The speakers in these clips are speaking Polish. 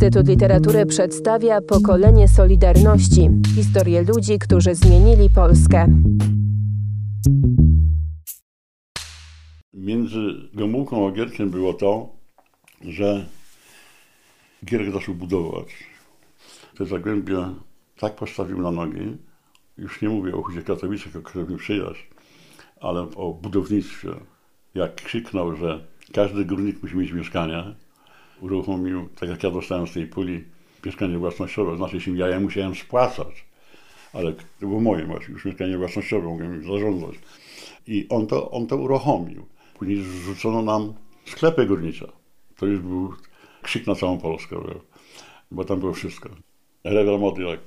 Instytut Literatury przedstawia pokolenie Solidarności historię ludzi, którzy zmienili Polskę. Między Gomułką a Gierkiem było to, że Gierek zaczął budować. Te Zagłębie tak postawił na nogi, już nie mówię o Huzie Katowicach, o którym przyjaźń, ale o budownictwie. Jak krzyknął, że każdy górnik musi mieć mieszkanie, uruchomił, tak jak ja dostałem z tej puli, mieszkanie własnościowe, znaczy się ja je musiałem spłacać, ale to było moje właśnie, już mieszkanie własnościowe, mogłem zarządzać. I on to, on to uruchomił. Później rzucono nam sklepy górnicze. To już był krzyk na całą Polskę, bo tam było wszystko. Rewel mody, jak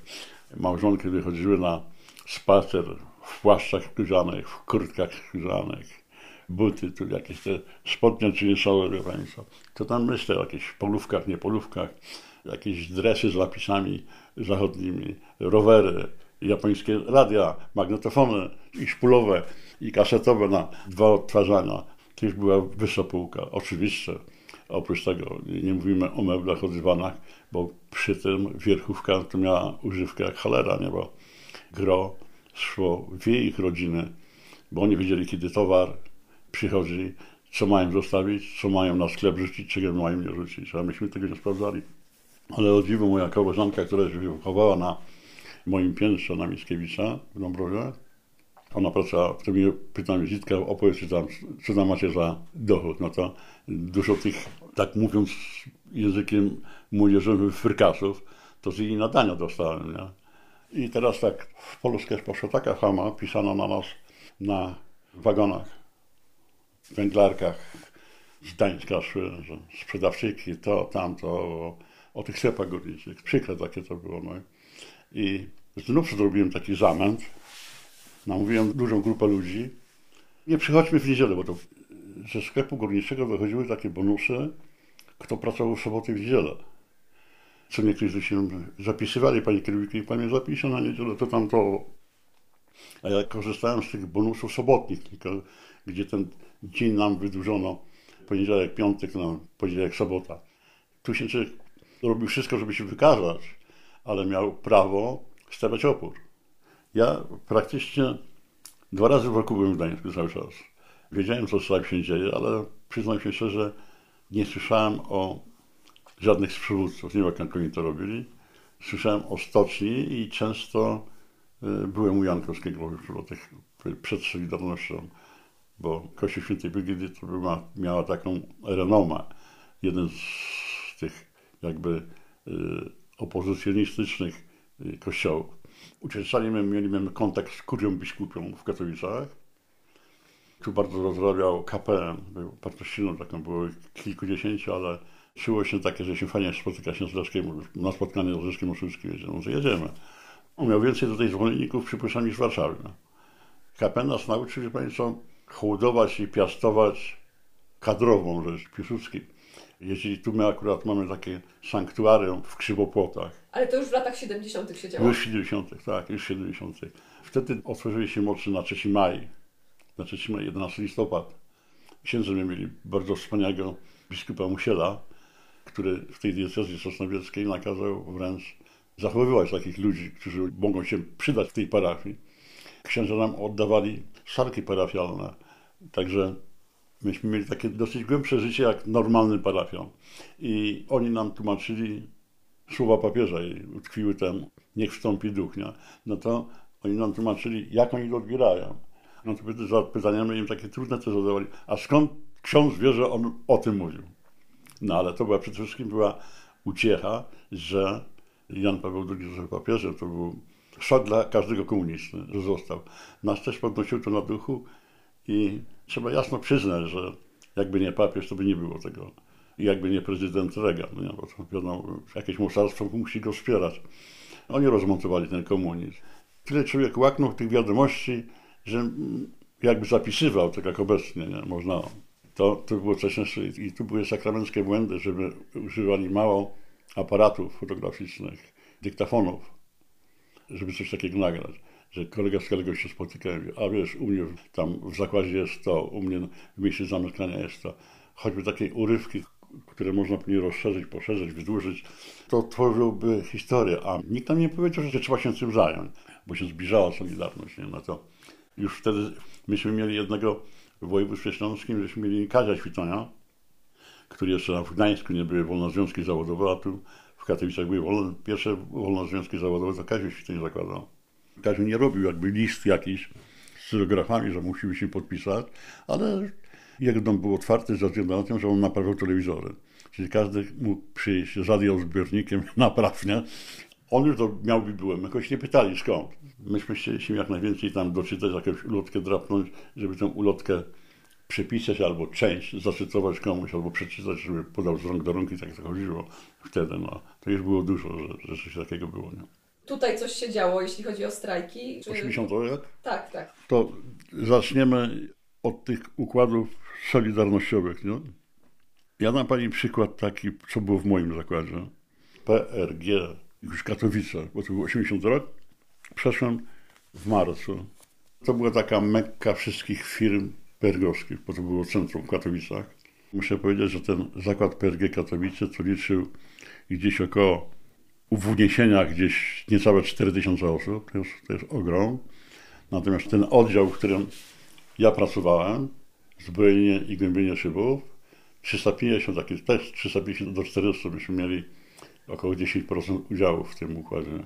małżonki wychodziły na spacer w płaszczach skórzanych, w kurtkach skórzanych, buty, tu jakieś te spodnie czynisowe, wie Państwo. To tam myślę o jakichś polówkach, nie polówkach, jakieś dresy z napisami zachodnimi, rowery, japońskie radia, magnetofony i szpulowe i kasetowe na dwa odtwarzania. Już była wyższa półka. Oczywiście, oprócz tego nie mówimy o meblach, o dywanach, bo przy tym wierchówka to miała używkę jak cholera, nie? Bo gro szło w ich rodziny, bo oni wiedzieli, kiedy towar przychodzi, co mają zostawić, co mają na sklep rzucić, czego mają nie rzucić. A myśmy tego nie sprawdzali. Ale o dziwo moja koleżanka, która się wychowała na moim piętrze na Mickiewicza w Dąbrowie, ona pracowała, to mi pytam, Zitka, opowiedz, tam, co tam macie za dochód. No to dużo tych, tak mówiąc językiem młodzieżowym, frykasów, to z jej nadania dostałem, nie? I teraz tak, w Polskę poszła taka fama, pisana na nas na wagonach, węglarkach z Gdańska szły, że sprzedawczyki, to, tamto, o, o tych sklepach górniczych. Przykre takie to było. No. I znów zrobiłem taki zamęt, namówiłem dużą grupę ludzi, nie przychodźmy w niedzielę, bo to ze sklepu górniczego wychodziły takie bonusy, kto pracował w sobotę i w niedzielę. Co niektórzy się zapisywali, panie kierowniku, i pan mnie zapisze na niedzielę, to tam to. A ja korzystałem z tych bonusów sobotnich, gdzie ten dzień nam wydłużono poniedziałek, piątek, no, poniedziałek, sobota. Tu się człowiek robił wszystko, żeby się wykazać, ale miał prawo stawiać opór. Ja praktycznie dwa razy w roku byłem w Gdańsku cały czas. Wiedziałem, co tam się dzieje, ale przyznam się szczerze, nie słyszałem o żadnych z przywódców, nie wiem jak oni to robili. Słyszałem o stoczni i często y, byłem u Jankowskiego tych przed Solidarnością, bo Kościół Świętej Brygidy to miała taką renomę. Jeden z tych jakby y, opozycjonistycznych y, kościołów. Uczestniczyliśmy, mieliśmy kontakt z kurią biskupią w Katowicach. Tu bardzo rozrabiał KPM, był silną taką, było kilkudziesięciu, ale czuło się takie, że się fajnie spotyka się z Leszkiem, na spotkanie z Leszkiem Uszyńskim, jedziemy, że jedziemy. On miał więcej tutaj zwolenników, przypuszczam, niż w Warszawie. No. KPM nas nauczył, że Państwo, hołdować i piastować kadrową rzecz, Piłsudski. Jeśli tu my akurat mamy takie sanktuarium w Krzywopłotach. Ale to już w latach 70. się działo. Już w 70., tak, już w 70. Wtedy otworzyły się mocy na 3 maj, na 3 maj, 11 listopad. Księdzem mieli bardzo wspaniałego biskupa Musiela, który w tej diecezji sosnowieckiej nakazał wręcz zachowywać takich ludzi, którzy mogą się przydać w tej parafii. Księża nam oddawali szarki parafialne, także myśmy mieli takie dosyć głębsze życie jak normalny parafian. I oni nam tłumaczyli słowa papieża i utkwiły tam, niech wstąpi duch. Nie? No to oni nam tłumaczyli, jak oni to odbierają. No to za pytaniami im takie trudne też zadawali. A skąd ksiądz wie, że on o tym mówił? No ale to była przede wszystkim była uciecha, że Jan Paweł II został papieżem. To był szok dla każdego komunisty, że został. Nas też podnosił to na duchu i trzeba jasno przyznać, że jakby nie papież, to by nie było tego. I jakby nie prezydent Reagan, nie, bo to wiadomo, jakieś mocarstwo musi go wspierać. Oni rozmontowali ten komunizm. Tyle człowiek łaknął tych wiadomości, że jakby zapisywał, tak jak obecnie, nie? można. To, to było coś i tu były sakramenckie błędy, żeby używali mało aparatów fotograficznych, dyktafonów, żeby coś takiego nagrać że kolega z kolegą się spotykają, a wiesz, u mnie tam w zakładzie jest to, u mnie w mieście zamieszkania jest to. Choćby takie urywki które można później rozszerzyć, poszerzyć, wydłużyć, to tworzyłby historię, a nikt nam nie powiedział, że trzeba się tym zająć, bo się zbliżała Solidarność, nie? No to już wtedy myśmy mieli jednego w województwie śląskim, żeśmy mieli Kazia Świtonia, który jeszcze w Gdańsku nie były wolnozwiązki zawodowe, a tu w Katowicach były wolne, pierwsze wolnozwiązki zawodowe, to Kaziu Świtoń zakładał. Kaziu nie robił jakby list jakiś z cyrografami, że musimy się podpisać, ale jego dom był otwarty ze względu na to, że on naprawiał telewizory. Czyli każdy mógł przyjść z radioodbiornikiem naprawnie. On już to miał bibułem, jakoś nie pytali skąd. Myśmy chcieliśmy jak najwięcej tam doczytać, jakąś ulotkę drapnąć, żeby tę ulotkę przepisać albo część, zacytować komuś, albo przeczytać, żeby podał z rąk do rąk i tak to chodziło wtedy. No. To już było dużo, że, że coś takiego było. Nie? Tutaj coś się działo, jeśli chodzi o strajki. Czy... 80 jak? Tak, tak. To zaczniemy od tych układów solidarnościowych. Nie? Ja dam Pani przykład taki, co było w moim zakładzie. PRG, już Katowice, bo to był 80 rok. Przeszłem w marcu. To była taka mekka wszystkich firm PRG-owskich, bo to było centrum w Katowicach. Muszę powiedzieć, że ten zakład PRG Katowice to liczył gdzieś około w uniesieniach gdzieś niecałe 4000 osób. To jest, to jest ogrom. Natomiast ten oddział, w którym ja pracowałem, zbrojenie i głębienie szybów, 350, taki też 350 do 400 byśmy mieli około 10% udziału w tym układzie.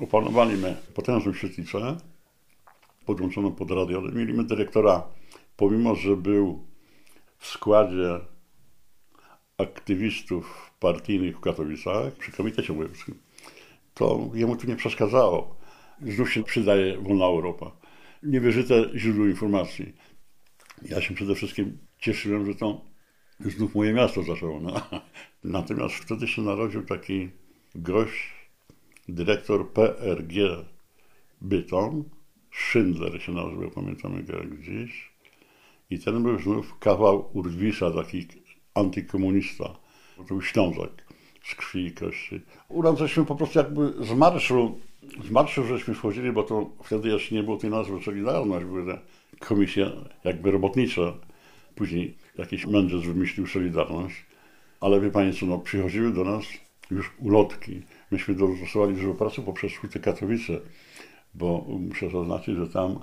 Opanowaliśmy potężną świetlicę, podłączoną pod radio. Mieliśmy dyrektora, pomimo, że był w składzie aktywistów partyjnych w Katowicach przy Komitecie Wojewódzkim, to jemu to nie przeszkadzało. Znów się przydaje wolna Europa. Niewyżyte źródło informacji. Ja się przede wszystkim cieszyłem, że to znów moje miasto zaczęło. No. Natomiast wtedy się narodził taki gość, dyrektor PRG Bytom, Schindler się nazywał, pamiętamy go jak gdzieś. I ten był znów kawał Urwisza, taki antykomunista. To był Ślązak z krwi i kości. U nas żeśmy po prostu jakby z marszu, z marszu żeśmy wchodzili, bo to wtedy jeszcze nie było tej nazwy Solidarność, były komisje jakby robotnicze. Później jakiś mędrzec wymyślił Solidarność. Ale wie co, no, przychodziły do nas już ulotki. Myśmy dostosowali dużo pracy poprzez Huty Katowice, bo muszę zaznaczyć, że tam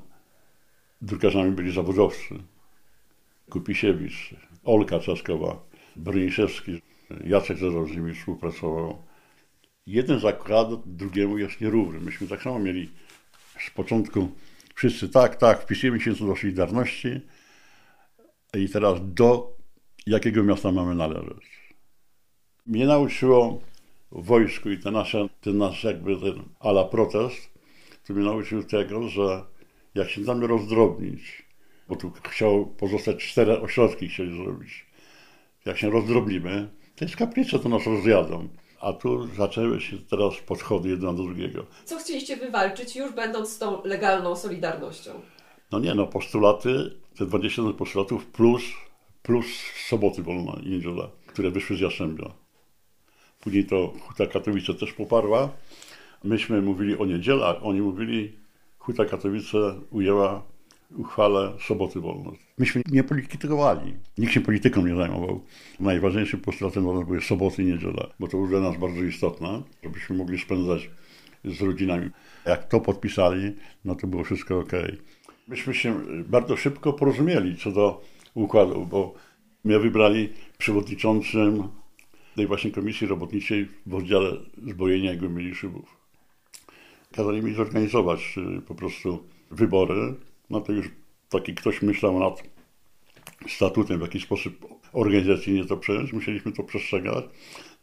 drukarzami byli zawodowcy. Kupisiewicz, Olka Czaskowa, Broniszewski, Jacek Zero z nimi współpracował. Jeden zakład drugiemu jest nierówny. Myśmy tak samo mieli z początku wszyscy tak, tak, wpisujemy się do Solidarności i teraz do jakiego miasta mamy należeć. Mnie nauczyło w wojsku i ten nasz, ten nasz jakby ten ala protest, to mnie nauczył tego, że jak się damy rozdrobnić, bo tu chciał pozostać cztery ośrodki chcieli zrobić. Jak się rozdrobnimy, to jest kaplice, to nas rozjadą. A tu zaczęły się teraz podchody jedno do drugiego. Co chcieliście wywalczyć, już będąc z tą legalną Solidarnością? No nie, no postulaty, te 20 postulatów plus, plus soboty wolna i niedziela, które wyszły z Jastrzębia. Później to Huta Katowice też poparła. Myśmy mówili o niedzielę, a oni mówili, Huta Katowice ujęła uchwałę soboty wolnej. Myśmy nie politykowali. Nikt się polityką nie zajmował. Najważniejszym postulatem dla nas były soboty i niedziela, bo to było dla nas bardzo istotne, żebyśmy mogli spędzać z rodzinami. Jak to podpisali, no to było wszystko ok. Myśmy się bardzo szybko porozumieli co do układu, bo mnie wybrali przewodniczącym tej właśnie komisji robotniczej w oddziale zbrojenia i głębienia szybów. Kazali mi zorganizować y, po prostu wybory. No to już taki ktoś myślał nad statutem, w jaki sposób organizacyjnie to przejąć. Musieliśmy to przestrzegać.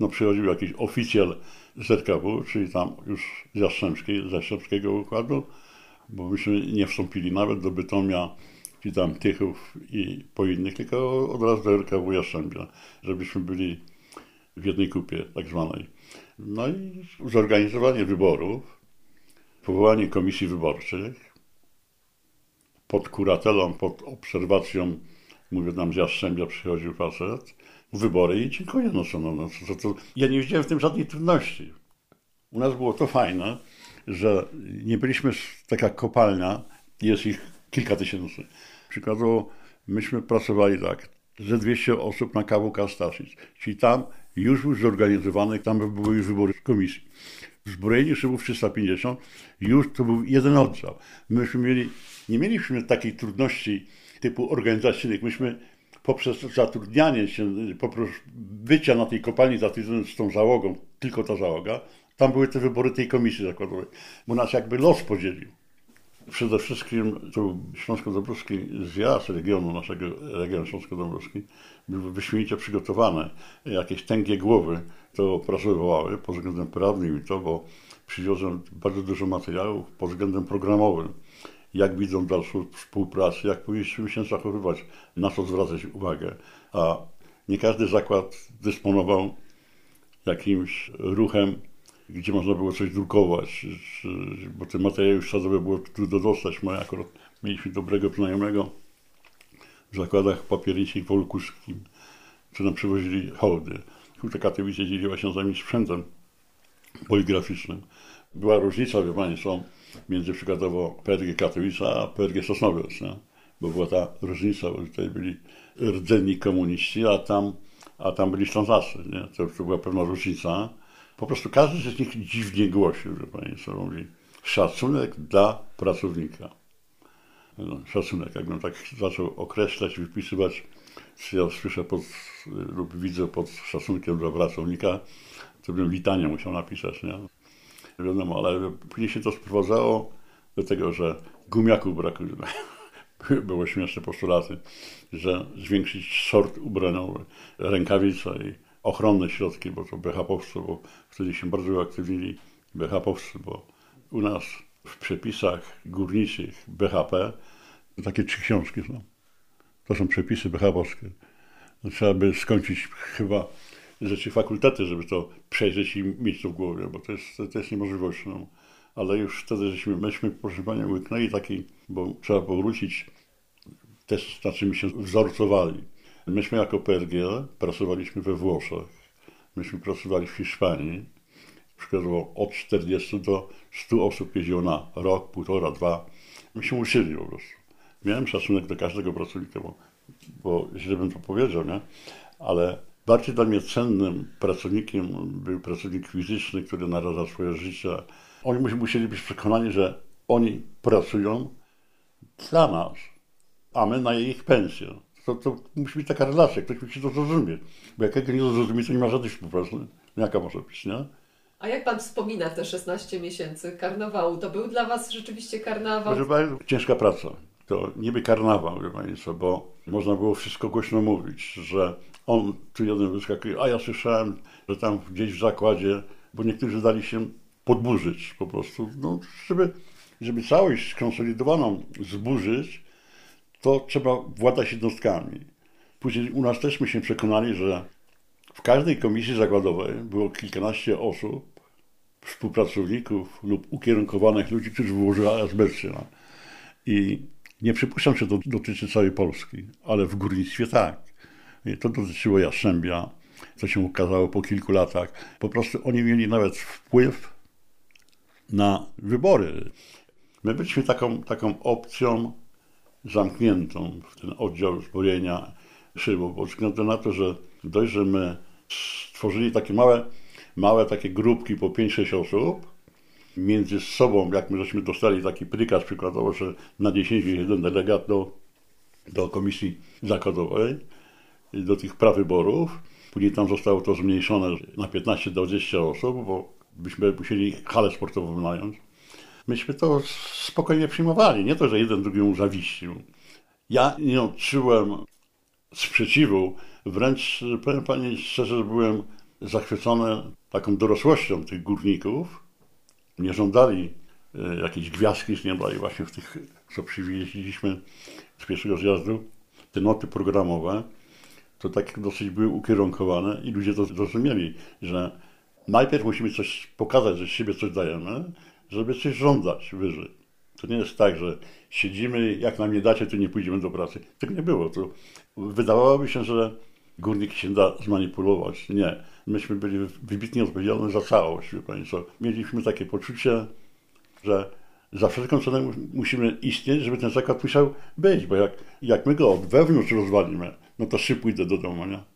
No przychodził jakiś oficjal ZKW, czyli tam już z z Jastrzębskiego układu, bo myśmy nie wstąpili nawet do Bytomia, czy tam Tychów i po innych, tylko od razu do RKW Jastrzębia, żebyśmy byli w jednej kupie tak zwanej. No i zorganizowanie wyborów, powołanie komisji wyborczych pod kuratelą, pod obserwacją, mówię nam z Jastrzębia przychodził facet, wybory i dziękuję. No, co, no, no, to, to, ja nie widziałem w tym żadnej trudności. U nas było to fajne, że nie byliśmy taka kopalnia, jest ich kilka tysięcy. Przykładowo, myśmy pracowali tak, ze 200 osób na KWK Staszic. Czyli tam już był zorganizowany, tam były już wybory komisji. W zbrojeniu szybów 350 już to był jeden oddział. Myśmy mieli, nie mieliśmy takiej trudności typu organizacyjnych. Myśmy poprzez zatrudnianie się, poprzez bycia na tej kopalni zatrudnionym z tą załogą, tylko ta załoga, tam były te wybory tej komisji zakładowej, bo nas jakby los podzielił. Przede wszystkim to Śląsko-Dąbrowski zjazd regionu naszego, regionu Śląsko-Dąbrowski był wyśmienicie przygotowany. Jakieś tęgie głowy to opracowywały pod względem prawnym i to, bo przywiozłem bardzo dużo materiałów pod względem programowym. Jak widzą dalszą współpracę, jak powinniśmy się zachowywać, na co zwracać uwagę. A nie każdy zakład dysponował jakimś ruchem gdzie można było coś drukować, bo te materiały śladowe było trudno dostać. My akurat mieliśmy dobrego znajomego w zakładach papierniczych w Olkuskim, co nam przywozili hołdy. Huta Katowice dzieliła się z nami sprzętem poligraficznym. Była różnica, wie Państwo, między przykładowo PRG Katowice a PRG Sosnowiec, nie? bo była ta różnica, bo tutaj byli rdzenni komuniści, a tam, a tam byli Ślązacy. Nie? To, to była pewna różnica. Po prostu każdy z nich dziwnie głosił, że Państwo mówi, szacunek dla pracownika. No, szacunek, jakbym tak zaczął określać, wypisywać, co ja słyszę pod, lub widzę pod szacunkiem dla pracownika, to bym witanie musiał napisać, nie? Wiadomo, ale później się to sprowadzało do tego, że gumiaków brakuje. Było śmieszne postulaty, że zwiększyć sort ubraniowy, rękawice i ochronne środki, bo to BHP-owcy, bo wtedy się bardzo uaktywnili BHP-owcy, bo u nas w przepisach górniczych BHP takie trzy książki są. To są przepisy BHP-owskie. No, trzeba by skończyć chyba rzeczy fakultety, żeby to przejrzeć i mieć to w głowie, bo to jest, to jest niemożliwość. No. Ale już wtedy żeśmy, myśmy, proszę Panią, łyknęli taki, bo trzeba powrócić, też na czym się wzorcowali Myśmy jako PRG pracowaliśmy we Włoszech, myśmy pracowali w Hiszpanii. Przykładowo od 40 do 100 osób jeździło na rok, półtora, dwa. Myśmy uczyli po prostu. Miałem szacunek do każdego pracownika, bo, bo źle bym to powiedział, nie? ale bardziej dla mnie cennym pracownikiem był pracownik fizyczny, który naraża swoje życie. Oni musieli być przekonani, że oni pracują dla nas, a my na ich pensję to, to musi być taka relacja, ktoś musi to zrozumieć. Bo jak nie zrozumie, to nie ma żadnej współpracy. No jaka może być, nie? A jak pan wspomina te 16 miesięcy karnawału, to był dla was rzeczywiście karnawał? Proszę bardzo, ciężka praca. To niby karnawał, wie Państwo, bo można było wszystko głośno mówić, że on tu jeden wyskakuje, a ja słyszałem, że tam gdzieś w zakładzie, bo niektórzy dali się podburzyć po prostu, no, żeby, żeby całość skonsolidowaną zburzyć, to trzeba władać jednostkami. Później u nas też myśmy przekonali, że w każdej komisji zakładowej było kilkanaście osób, współpracowników lub ukierunkowanych ludzi, którzy wyłożyli azbestę. I nie przypuszczam, że to dotyczy całej Polski, ale w górnictwie tak. I to dotyczyło Jastrzębia, co się okazało po kilku latach. Po prostu oni mieli nawet wpływ na wybory. My byliśmy taką, taką opcją zamkniętą w ten oddział zbrojenia szybą, bo względu na to, że dość, że my stworzyli takie małe, małe takie grupki po 5-6 osób, między sobą, jak my żeśmy dostali taki prikaz przykładowo, że na 10 jeden delegat do, do komisji zakładowej, do tych prawyborów. Później tam zostało to zmniejszone na 15 do 20 osób, bo byśmy musieli halę sportową nająć myśmy to spokojnie przyjmowali. Nie to, że jeden drugiemu zawiścił. Ja nie odczułem sprzeciwu, wręcz powiem Pani szczerze, byłem zachwycony taką dorosłością tych górników. Nie żądali e, jakiejś gwiazdki z nieba i właśnie w tych, co przywieźliśmy z pierwszego zjazdu, te noty programowe, to tak dosyć były ukierunkowane i ludzie to zrozumieli, że najpierw musimy coś pokazać, że z siebie coś dajemy, żeby coś żądać wyżej. To nie jest tak, że siedzimy, jak nam nie dacie, to nie pójdziemy do pracy. Tak nie było. To wydawałoby się, że górnik się da zmanipulować. Nie. Myśmy byli wybitnie odpowiedzialni za całość, wie Państwo. Mieliśmy takie poczucie, że za wszelką cenę musimy istnieć, żeby ten zakład musiał być, bo jak, jak my go od wewnątrz rozwalimy, no to szybko idę do domu, nie?